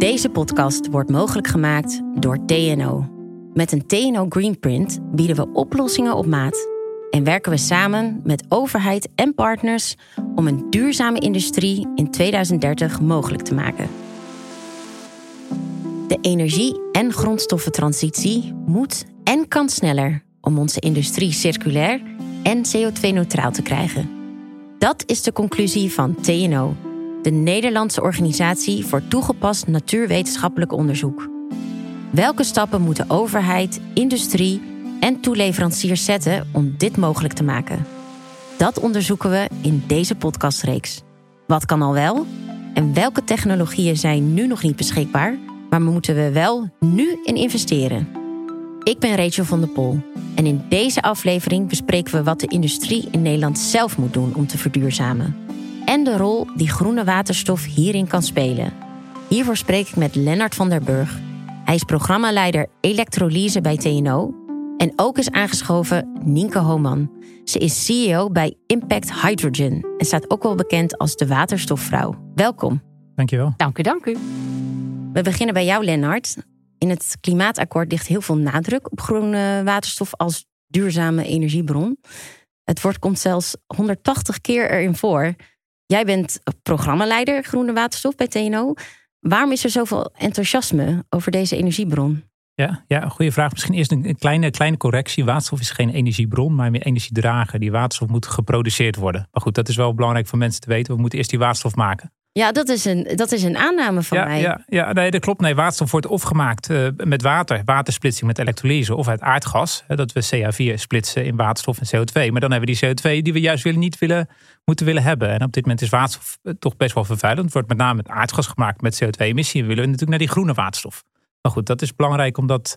Deze podcast wordt mogelijk gemaakt door TNO. Met een TNO Greenprint bieden we oplossingen op maat en werken we samen met overheid en partners om een duurzame industrie in 2030 mogelijk te maken. De energie- en grondstoffentransitie moet en kan sneller om onze industrie circulair en CO2-neutraal te krijgen. Dat is de conclusie van TNO, de Nederlandse organisatie voor toegepast natuurwetenschappelijk onderzoek. Welke stappen moeten overheid, industrie en toeleveranciers zetten om dit mogelijk te maken? Dat onderzoeken we in deze podcastreeks. Wat kan al wel? En welke technologieën zijn nu nog niet beschikbaar, maar moeten we wel nu in investeren? Ik ben Rachel van der Pol en in deze aflevering bespreken we wat de industrie in Nederland zelf moet doen om te verduurzamen. En de rol die groene waterstof hierin kan spelen. Hiervoor spreek ik met Lennart van der Burg. Hij is programmaleider elektrolyse bij TNO. En ook is aangeschoven Nienke Homan. Ze is CEO bij Impact Hydrogen en staat ook wel bekend als de waterstofvrouw. Welkom. Dankjewel. Dank u, dank u. We beginnen bij jou, Lennart. In het klimaatakkoord ligt heel veel nadruk op groene waterstof als duurzame energiebron. Het woord komt zelfs 180 keer erin voor. Jij bent programmaleider groene waterstof bij TNO. Waarom is er zoveel enthousiasme over deze energiebron? Ja, ja, goede vraag. Misschien eerst een kleine, kleine correctie. Waterstof is geen energiebron, maar meer energiedrager. Die waterstof moet geproduceerd worden. Maar goed, dat is wel belangrijk voor mensen te weten. We moeten eerst die waterstof maken. Ja, dat is een, dat is een aanname van ja, mij. Ja, ja nee, dat klopt. Nee, waterstof wordt of gemaakt uh, met water, watersplitsing met elektrolyse, of uit aardgas. Hè, dat we CH4 splitsen in waterstof en CO2. Maar dan hebben we die CO2 die we juist willen, niet willen, moeten willen hebben. En op dit moment is waterstof eh, toch best wel vervuilend. Het wordt met name met aardgas gemaakt met CO2-emissie. We willen natuurlijk naar die groene waterstof. Maar goed, dat is belangrijk om dat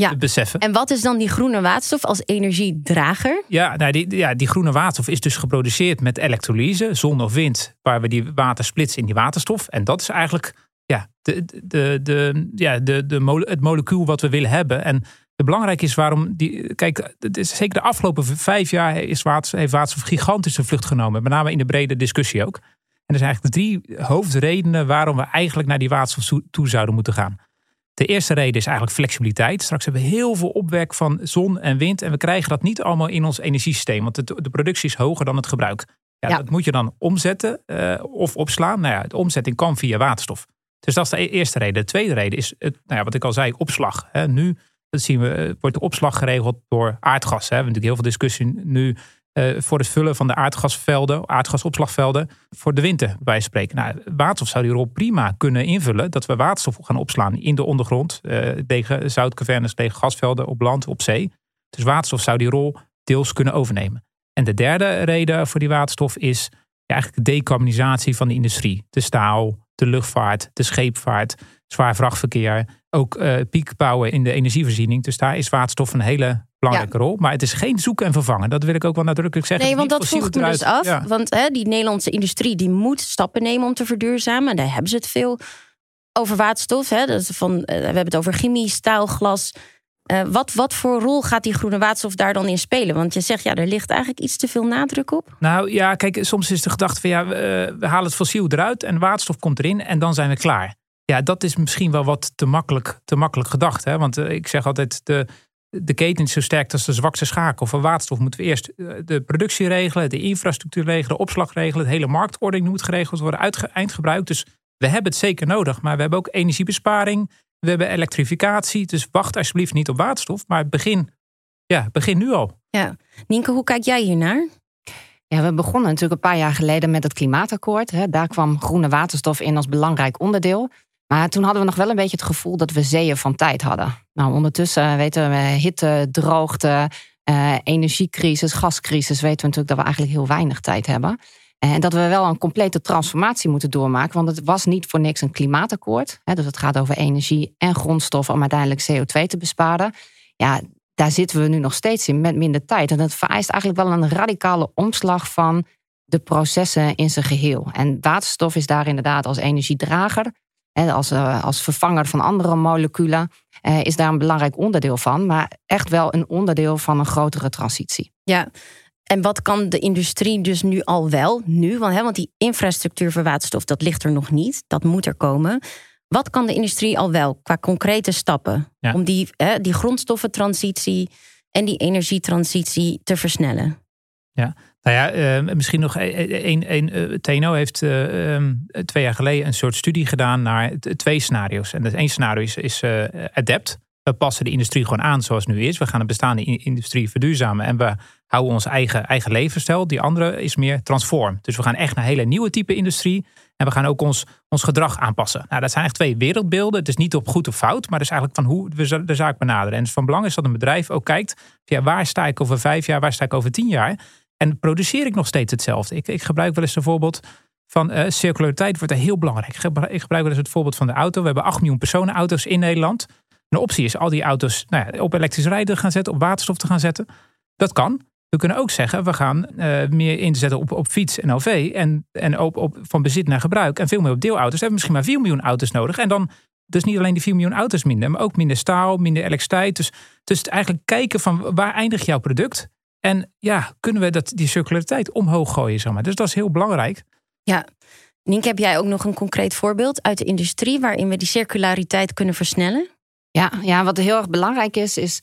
ja. beseffen. En wat is dan die groene waterstof als energiedrager? Ja, nou die, ja, die groene waterstof is dus geproduceerd met elektrolyse, zon of wind, waar we die water splitsen in die waterstof. En dat is eigenlijk ja, de, de, de, ja, de, de, mole, het molecuul wat we willen hebben. En het belangrijk is waarom die. Kijk, het is zeker de afgelopen vijf jaar is waterstof, heeft waterstof gigantische vlucht genomen. Met name in de brede discussie ook. En er zijn eigenlijk drie hoofdredenen waarom we eigenlijk naar die waterstof toe zouden moeten gaan. De eerste reden is eigenlijk flexibiliteit. Straks hebben we heel veel opwek van zon en wind. En we krijgen dat niet allemaal in ons energiesysteem. Want de productie is hoger dan het gebruik. Ja, ja. Dat moet je dan omzetten uh, of opslaan. Nou ja, de omzetting kan via waterstof. Dus dat is de eerste reden. De tweede reden is, het, nou ja, wat ik al zei, opslag. Nu dat zien we, wordt de opslag geregeld door aardgas. We hebben natuurlijk heel veel discussie nu uh, voor het vullen van de aardgasvelden, aardgasopslagvelden, voor de winter bij spreken. Nou, waterstof zou die rol prima kunnen invullen. Dat we waterstof gaan opslaan in de ondergrond, uh, tegen zoutcavernes, tegen gasvelden op land, op zee. Dus waterstof zou die rol deels kunnen overnemen. En de derde reden voor die waterstof is ja, eigenlijk de decarbonisatie van de industrie. De staal, de luchtvaart, de scheepvaart, zwaar vrachtverkeer. Ook uh, piekbouwen in de energievoorziening. Dus daar is waterstof een hele belangrijke ja. rol. Maar het is geen zoeken en vervangen. Dat wil ik ook wel nadrukkelijk zeggen. Nee, want dat vroeg me dus af. Ja. Want hè, die Nederlandse industrie die moet stappen nemen om te verduurzamen. En daar hebben ze het veel over waterstof. Hè. Dat is van, uh, we hebben het over chemie, staal, glas. Uh, wat, wat voor rol gaat die groene waterstof daar dan in spelen? Want je zegt, ja, er ligt eigenlijk iets te veel nadruk op. Nou ja, kijk, soms is de gedachte van ja, we, we halen het fossiel eruit en waterstof komt erin en dan zijn we klaar. Ja, dat is misschien wel wat te makkelijk, te makkelijk gedacht. Hè? Want uh, ik zeg altijd, de, de keten is zo sterk als de zwakste schakel. Voor waterstof moeten we eerst de productie regelen, de infrastructuur regelen, de opslag regelen. Het hele marktordening moet geregeld worden, uit, eindgebruik. Dus we hebben het zeker nodig. Maar we hebben ook energiebesparing. We hebben elektrificatie. Dus wacht alsjeblieft niet op waterstof. Maar begin, ja, begin nu al. Ja. Nienke, hoe kijk jij hiernaar? Ja, we begonnen natuurlijk een paar jaar geleden met het klimaatakkoord. Daar kwam groene waterstof in als belangrijk onderdeel. Maar toen hadden we nog wel een beetje het gevoel dat we zeeën van tijd hadden. Nou, ondertussen weten we hitte, droogte, uh, energiecrisis, gascrisis, weten we natuurlijk dat we eigenlijk heel weinig tijd hebben. En dat we wel een complete transformatie moeten doormaken. Want het was niet voor niks een klimaatakkoord. Dus het gaat over energie en grondstoffen om uiteindelijk CO2 te besparen. Ja, daar zitten we nu nog steeds in met minder tijd. En dat vereist eigenlijk wel een radicale omslag van de processen in zijn geheel. En waterstof is daar inderdaad als energiedrager als, als vervanger van andere moleculen, is daar een belangrijk onderdeel van. Maar echt wel een onderdeel van een grotere transitie. Ja, en wat kan de industrie dus nu al wel? Nu, want, hè, want die infrastructuur voor waterstof, dat ligt er nog niet. Dat moet er komen. Wat kan de industrie al wel qua concrete stappen om die, hè, die grondstoffentransitie en die energietransitie te versnellen? Ja, nou ja, uh, misschien nog één. een, uh, TNO heeft uh, um, twee jaar geleden een soort studie gedaan naar twee scenario's. En dat één scenario is, is adapt. We passen de industrie gewoon aan zoals het nu is. We gaan de bestaande industrie verduurzamen en we houden ons eigen, eigen levensstijl. Die andere is meer transform. Dus we gaan echt naar hele nieuwe type industrie. En we gaan ook ons, ons gedrag aanpassen. Nou, dat zijn eigenlijk twee wereldbeelden. Het is niet op goed of fout, maar het is eigenlijk van hoe we de zaak benaderen. En het van belang is dat een bedrijf ook kijkt, ja, waar sta ik over vijf jaar, waar sta ik over tien jaar? En produceer ik nog steeds hetzelfde? Ik, ik gebruik wel eens een voorbeeld van uh, circulariteit wordt heel belangrijk. Ik gebruik wel eens het voorbeeld van de auto. We hebben 8 miljoen personenauto's in Nederland. Een optie is al die auto's nou ja, op elektrisch rijden gaan zetten, op waterstof te gaan zetten. Dat kan. We kunnen ook zeggen, we gaan uh, meer inzetten op, op fiets en OV. En, en op, op, van bezit naar gebruik. En veel meer op deelauto's. We hebben misschien maar 4 miljoen auto's nodig. En dan dus niet alleen die 4 miljoen auto's minder, maar ook minder staal, minder elektriciteit. Dus, dus eigenlijk kijken van waar eindigt jouw product? En ja, kunnen we dat, die circulariteit omhoog gooien? Zeg maar. Dus dat is heel belangrijk. Ja, Nienke, heb jij ook nog een concreet voorbeeld uit de industrie waarin we die circulariteit kunnen versnellen? Ja, ja wat heel erg belangrijk is, is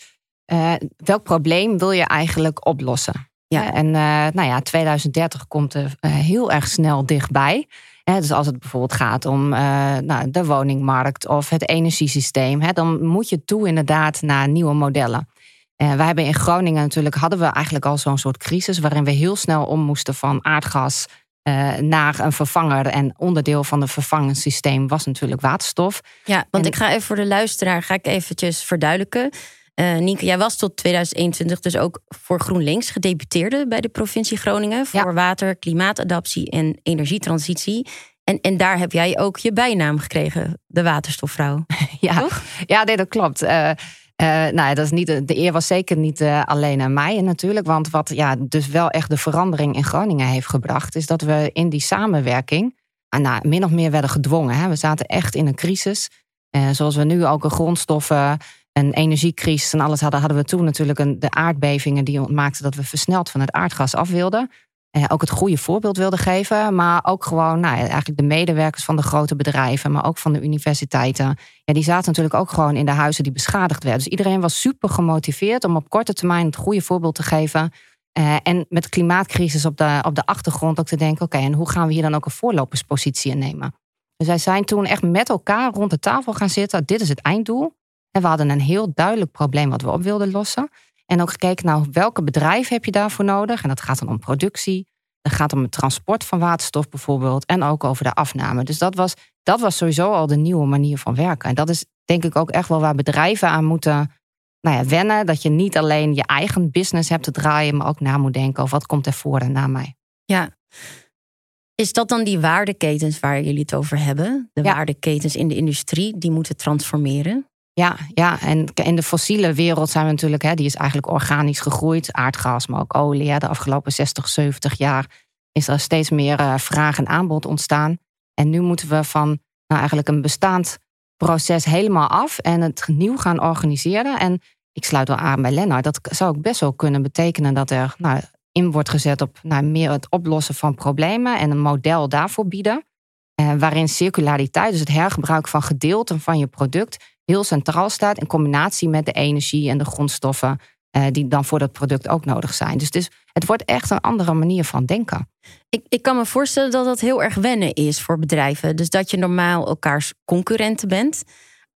uh, welk probleem wil je eigenlijk oplossen? Ja. En uh, nou ja, 2030 komt er uh, heel erg snel dichtbij. Hè, dus als het bijvoorbeeld gaat om nou, de woningmarkt of het energiesysteem, hè, dan moet je toe inderdaad naar nieuwe modellen. Uh, wij hebben in Groningen natuurlijk hadden we eigenlijk al zo'n soort crisis waarin we heel snel om moesten van aardgas uh, naar een vervanger. En onderdeel van het vervangingssysteem was natuurlijk waterstof. Ja, want ik ga even voor de luisteraar ga ik eventjes verduidelijken. Uh, Nienke, jij was tot 2021 dus ook voor GroenLinks gedeputeerde bij de provincie Groningen voor water, klimaatadaptie en energietransitie. En, en daar heb jij ook je bijnaam gekregen, de waterstofvrouw. ja, ja nee, dat klopt. Uh, uh, nou, dat is niet, de eer was zeker niet uh, alleen aan mij natuurlijk. Want wat ja, dus wel echt de verandering in Groningen heeft gebracht, is dat we in die samenwerking uh, nou, min of meer werden gedwongen. Hè. We zaten echt in een crisis. Uh, zoals we nu ook een grondstoffen, een energiecrisis en alles hadden, hadden we toen natuurlijk een, de aardbevingen die maakten dat we versneld van het aardgas af wilden. Uh, ook het goede voorbeeld wilden geven. Maar ook gewoon nou, eigenlijk de medewerkers van de grote bedrijven, maar ook van de universiteiten. Ja, die zaten natuurlijk ook gewoon in de huizen die beschadigd werden. Dus iedereen was super gemotiveerd om op korte termijn het goede voorbeeld te geven. Uh, en met klimaatcrisis op de, op de achtergrond ook te denken: oké, en hoe gaan we hier dan ook een voorloperspositie innemen? Dus wij zijn toen echt met elkaar rond de tafel gaan zitten. Dit is het einddoel. En we hadden een heel duidelijk probleem wat we op wilden lossen. En ook gekeken naar nou, welke bedrijven heb je daarvoor nodig. En dat gaat dan om productie. Dat gaat om het transport van waterstof bijvoorbeeld. En ook over de afname. Dus dat was, dat was sowieso al de nieuwe manier van werken. En dat is denk ik ook echt wel waar bedrijven aan moeten nou ja, wennen. Dat je niet alleen je eigen business hebt te draaien. Maar ook na moet denken over wat komt er voor en na mij. Ja. Is dat dan die waardeketens waar jullie het over hebben? De waardeketens in de industrie die moeten transformeren? Ja, ja, en in de fossiele wereld zijn we natuurlijk, hè, die is eigenlijk organisch gegroeid. Aardgas, maar ook olie. De afgelopen 60, 70 jaar is er steeds meer uh, vraag en aanbod ontstaan. En nu moeten we van nou, eigenlijk een bestaand proces helemaal af en het nieuw gaan organiseren. En ik sluit wel aan bij Lennart. Dat zou ook best wel kunnen betekenen dat er nou, in wordt gezet op nou, meer het oplossen van problemen en een model daarvoor bieden. Eh, waarin circulariteit, dus het hergebruik van gedeelten van je product, heel centraal staat in combinatie met de energie en de grondstoffen uh, die dan voor dat product ook nodig zijn. Dus het, is, het wordt echt een andere manier van denken. Ik, ik kan me voorstellen dat dat heel erg wennen is voor bedrijven. Dus dat je normaal elkaars concurrenten bent.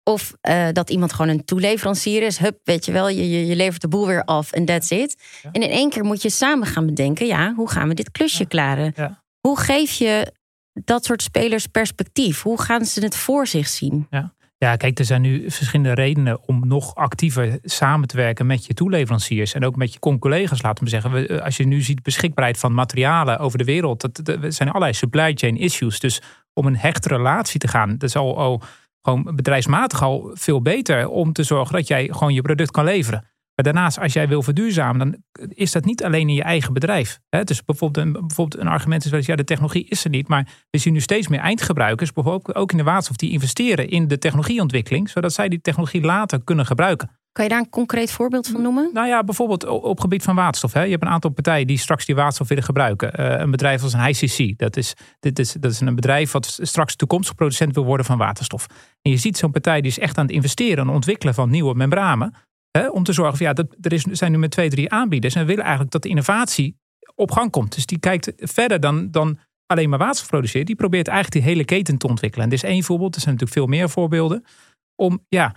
Of uh, dat iemand gewoon een toeleverancier is. Hup, weet je wel, je, je, je levert de boel weer af en that's it. Ja. En in één keer moet je samen gaan bedenken, ja, hoe gaan we dit klusje ja. klaren? Ja. Hoe geef je dat soort spelers perspectief? Hoe gaan ze het voor zich zien? Ja. Ja, kijk, er zijn nu verschillende redenen om nog actiever samen te werken met je toeleveranciers en ook met je collega's, laten we zeggen. Als je nu ziet beschikbaarheid van materialen over de wereld, dat, dat zijn allerlei supply chain issues. Dus om een hechte relatie te gaan, dat is al, al gewoon bedrijfsmatig al veel beter om te zorgen dat jij gewoon je product kan leveren. Maar daarnaast, als jij wil verduurzamen, dan is dat niet alleen in je eigen bedrijf. Dus bijvoorbeeld een, bijvoorbeeld een argument is wel ja, de technologie is er niet. Maar we zien nu steeds meer eindgebruikers, bijvoorbeeld ook in de waterstof, die investeren in de technologieontwikkeling, zodat zij die technologie later kunnen gebruiken. Kan je daar een concreet voorbeeld van noemen? Nou ja, bijvoorbeeld op gebied van waterstof. Hè. Je hebt een aantal partijen die straks die waterstof willen gebruiken. Uh, een bedrijf als een ICC. Dat is, dit is, dat is een bedrijf wat straks toekomstig producent wil worden van waterstof. En je ziet zo'n partij die is echt aan het investeren en ontwikkelen van nieuwe membranen. Om te zorgen van ja, dat, er is, zijn nu met twee, drie aanbieders. En willen eigenlijk dat de innovatie op gang komt. Dus die kijkt verder dan, dan alleen maar waterstof produceren. Die probeert eigenlijk die hele keten te ontwikkelen. En dit is één voorbeeld. Er zijn natuurlijk veel meer voorbeelden. Om ja,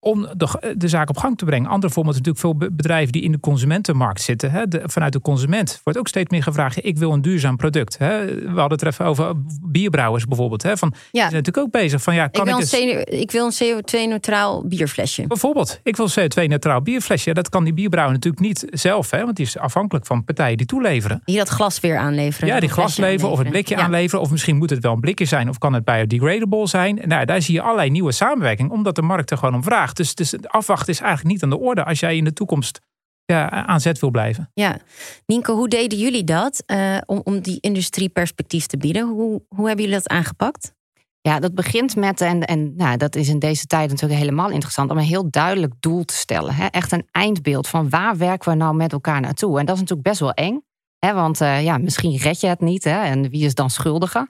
om de, de, zaak op gang te brengen. Andere voorbeeld natuurlijk veel bedrijven die in de consumentenmarkt zitten. Hè. vanuit de consument wordt ook steeds meer gevraagd: ik wil een duurzaam product. Hè. We hadden het even over bierbrouwers bijvoorbeeld. Hè. Van, ja. Die zijn natuurlijk ook bezig van ja, kan ik, wil ik, een, ik wil een CO2-neutraal bierflesje. Bijvoorbeeld, ik wil een CO2-neutraal bierflesje. Dat kan die bierbrouwer natuurlijk niet zelf, hè, want die is afhankelijk van partijen die toeleveren. Die dat glas weer aanleveren. Ja, die glas leveren of het blikje aanleveren. Of misschien moet het wel een blikje zijn of kan het biodegradable zijn. Nou, daar zie je allerlei nieuwe samenwerking, omdat de markt er gewoon om vraagt. Dus, dus afwachten is eigenlijk niet aan de orde als jij in de toekomst ja, aan zet wil blijven. Ja, Nienke, hoe deden jullie dat uh, om, om die industrieperspectief te bieden? Hoe, hoe hebben jullie dat aangepakt? Ja, dat begint met, en, en nou, dat is in deze tijd natuurlijk helemaal interessant, om een heel duidelijk doel te stellen. Hè? Echt een eindbeeld van waar werken we nou met elkaar naartoe? En dat is natuurlijk best wel eng, hè? want uh, ja, misschien red je het niet hè? en wie is dan schuldige?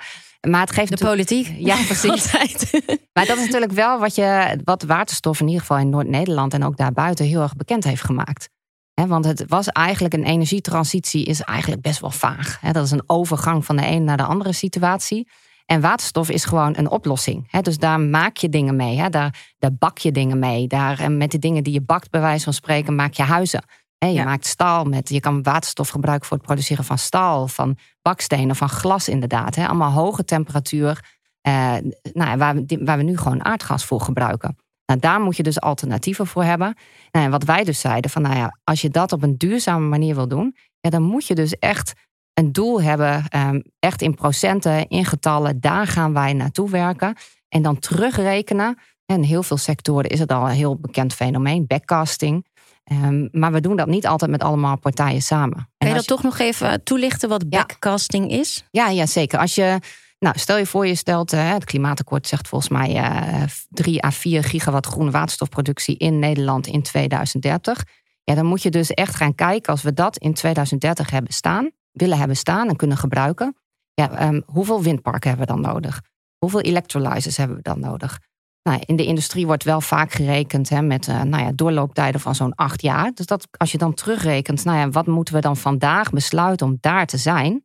Maar het geeft de politiek. Ja, precies. maar dat is natuurlijk wel wat, je, wat waterstof in ieder geval in Noord-Nederland en ook daarbuiten heel erg bekend heeft gemaakt. want het was eigenlijk een energietransitie, is eigenlijk best wel vaag. dat is een overgang van de een naar de andere situatie. En waterstof is gewoon een oplossing. dus daar maak je dingen mee. Daar, daar bak je dingen mee. Daar, en met de dingen die je bakt, bij wijze van spreken, maak je huizen je maakt staal met, je kan waterstof gebruiken voor het produceren van staal, van bakstenen, van glas inderdaad. Hè. Allemaal hoge temperatuur, eh, nou, waar, we, waar we nu gewoon aardgas voor gebruiken. Nou, daar moet je dus alternatieven voor hebben. Nou, en wat wij dus zeiden, van nou ja, als je dat op een duurzame manier wil doen, ja, dan moet je dus echt een doel hebben, ehm, echt in procenten, in getallen, daar gaan wij naartoe werken. En dan terugrekenen. En in heel veel sectoren is het al een heel bekend fenomeen, backcasting. Ehm, maar we doen dat niet altijd met allemaal partijen samen. Kan je dat toch nog even toelichten wat backcasting is? Ja, ja, zeker. Als je, nou, stel je voor, je stelt, uh, het klimaatakkoord zegt volgens mij uh, 3 à 4 gigawatt groene waterstofproductie in Nederland in 2030. Ja, dan moet je dus echt gaan kijken, als we dat in 2030 hebben staan, willen hebben staan en kunnen gebruiken. Ja, ehm, hoeveel windparken hebben we dan nodig? Hoeveel electrolyzers hebben we dan nodig? Nou, in de industrie wordt wel vaak gerekend hè, met uh, nou ja, doorlooptijden van zo'n acht jaar. Dus dat, als je dan terugrekent, nou ja, wat moeten we dan vandaag besluiten om daar te zijn?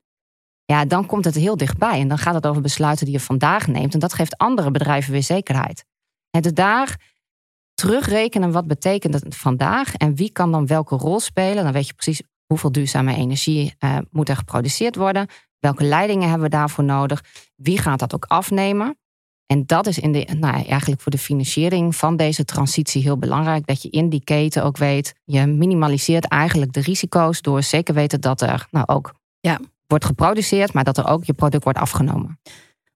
Ja, dan komt het heel dichtbij. En dan gaat het over besluiten die je vandaag neemt. En dat geeft andere bedrijven weer zekerheid. En dus daar terugrekenen, wat betekent het vandaag? En wie kan dan welke rol spelen? Dan weet je precies hoeveel duurzame energie uh, moet er geproduceerd worden. Welke leidingen hebben we daarvoor nodig? Wie gaat dat ook afnemen? En dat is in de, nou, eigenlijk voor de financiering van deze transitie heel belangrijk. Dat je in die keten ook weet, je minimaliseert eigenlijk de risico's door zeker weten dat er nou ook ja. wordt geproduceerd, maar dat er ook je product wordt afgenomen.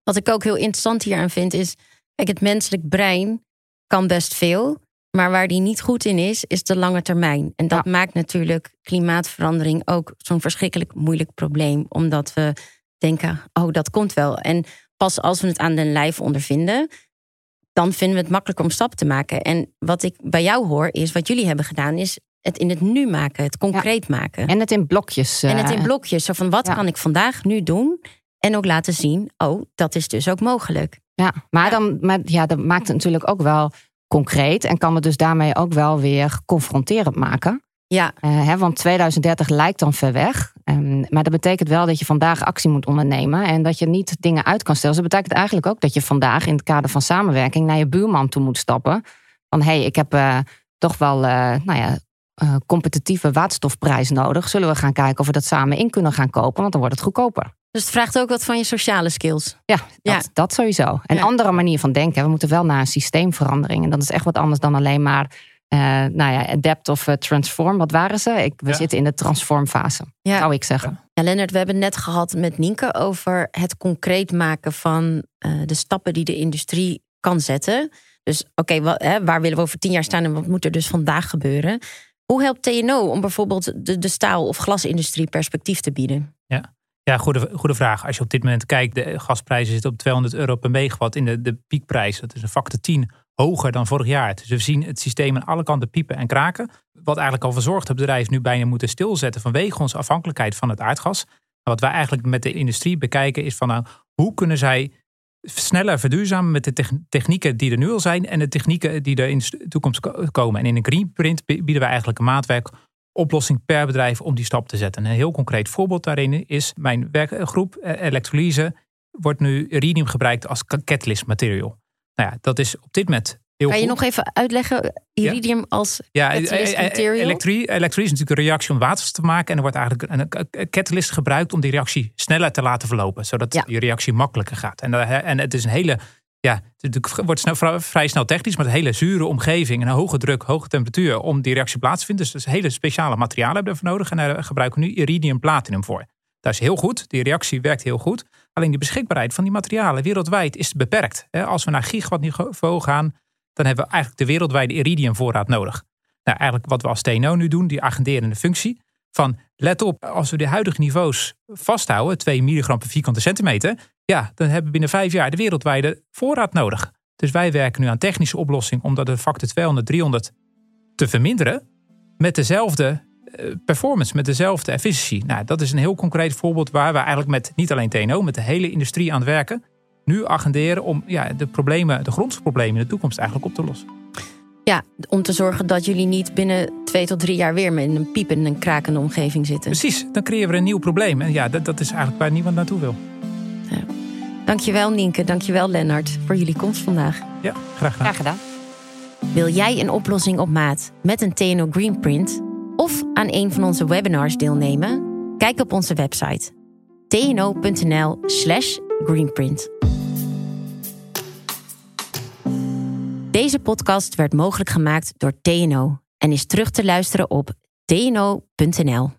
Wat ik ook heel interessant hieraan vind is, kijk, het menselijk brein kan best veel, maar waar die niet goed in is, is de lange termijn. En dat maakt natuurlijk klimaatverandering ook zo'n verschrikkelijk moeilijk probleem, omdat we denken, oh, dat komt wel. En pas als we het aan de lijf ondervinden, dan vinden we het makkelijker om stappen te maken. En wat ik bij jou hoor, is wat jullie hebben gedaan, is het in het nu maken, het concreet maken. En het in blokjes. En het in eh, blokjes. Zo van wat kan ik vandaag nu doen? En ook laten zien, oh, dat is dus ook mogelijk. Ja, maar, Dan, maar ja, dat maakt het natuurlijk ook wel concreet. En kan het dus daarmee ook wel weer confronterend maken. Ja. Uh, hè, want 2030 lijkt dan ver weg. Um, maar dat betekent wel dat je vandaag actie moet ondernemen. En dat je niet dingen uit kan stellen. Dus dat betekent eigenlijk ook dat je vandaag in het kader van samenwerking naar je buurman toe moet stappen. Van hé, hey, ik heb uh, toch wel uh, nou ja, competitieve waterstofprijs nodig. Zullen we gaan kijken of we dat samen in kunnen gaan kopen? Want dan wordt het goedkoper. Dus het vraagt ook wat van je sociale skills. Ja, dat, ja. dat sowieso. Een andere manier van denken. We moeten wel naar een systeemverandering. En dat is echt wat anders dan alleen maar uh, nou ja, adapt of uh, transform. Wat waren ze? Ik, we zitten in de transformfase, ja. zou ik zeggen. Ja, Lennart, we hebben het net gehad met Nienke over het concreet maken van uh, de stappen die de industrie kan zetten. Dus oké, okay, waar willen we over tien jaar staan en wat moet er dus vandaag gebeuren? Hoe helpt TNO om bijvoorbeeld de, de staal- of glasindustrie perspectief te bieden? Ja, ja goede, goede vraag. Als je op dit moment kijkt, de gasprijzen zitten op 200 euro per megawatt in de, de piekprijs. Dat is een factor 10 hoger dan vorig jaar. Dus we zien het systeem aan alle kanten piepen en kraken. Wat eigenlijk al verzorgd dat bedrijven nu bijna moeten stilzetten vanwege onze afhankelijkheid van het aardgas. Wat wij eigenlijk met de industrie bekijken is van nou, hoe kunnen zij sneller verduurzamen met de technieken die er nu al zijn en de technieken die er in de toekomst komen. En in een greenprint bieden wij eigenlijk een maatwerk oplossing per bedrijf om die stap te zetten. Een heel concreet voorbeeld daarin is mijn werkgroep eh, elektrolyse wordt nu iridium gebruikt als catalyst material. Nou ja, dat is op dit moment heel Kan je nog even uitleggen, iridium als ja, eh, eh, material? Elektrie, elektrolyse is natuurlijk een reactie om water te maken. En er wordt eigenlijk een catalyst gebruikt om die reactie sneller te laten verlopen. Zodat die reactie makkelijker gaat. En, en het is een hele ja, het wordt snel, vrij snel technisch, maar een hele zure omgeving en een hoge druk, hoge temperatuur om die reactie plaats te vinden. Dus, dus hele speciale materialen hebben we ervoor nodig. En daar gebruiken we nu iridium platinum voor. Dat is heel goed. Die reactie werkt heel goed. Alleen de beschikbaarheid van die materialen wereldwijd is beperkt. Als we naar gigawatt niveau gaan, dan hebben we eigenlijk de wereldwijde iridiumvoorraad nodig. Nou, eigenlijk wat we als TNO nu doen, die agenderende functie. Van let op, als we de huidige niveaus vasthouden, 2 milligram per vierkante centimeter, ja, dan hebben we binnen vijf jaar de wereldwijde voorraad nodig. Dus wij werken nu aan technische oplossing om dat de factor 200, 300 te verminderen. Met dezelfde performance, met dezelfde efficiëntie. Nou, dat is een heel concreet voorbeeld waar we eigenlijk met niet alleen TNO, met de hele industrie aan het werken. Nu agenderen om ja, de problemen, de grondstofproblemen in de toekomst eigenlijk op te lossen. Ja, om te zorgen dat jullie niet binnen twee tot drie jaar weer met een piepende en krakende omgeving zitten. Precies, dan creëren we een nieuw probleem. En ja, dat, dat is eigenlijk waar niemand naartoe wil. Ja. Dankjewel Nienke, dankjewel Lennart voor jullie komst vandaag. Ja, graag gedaan. Graag gedaan. Wil jij een oplossing op maat met een TNO Greenprint of aan een van onze webinars deelnemen? Kijk op onze website tno.nl/greenprint. Deze podcast werd mogelijk gemaakt door TNO en is terug te luisteren op tno.nl.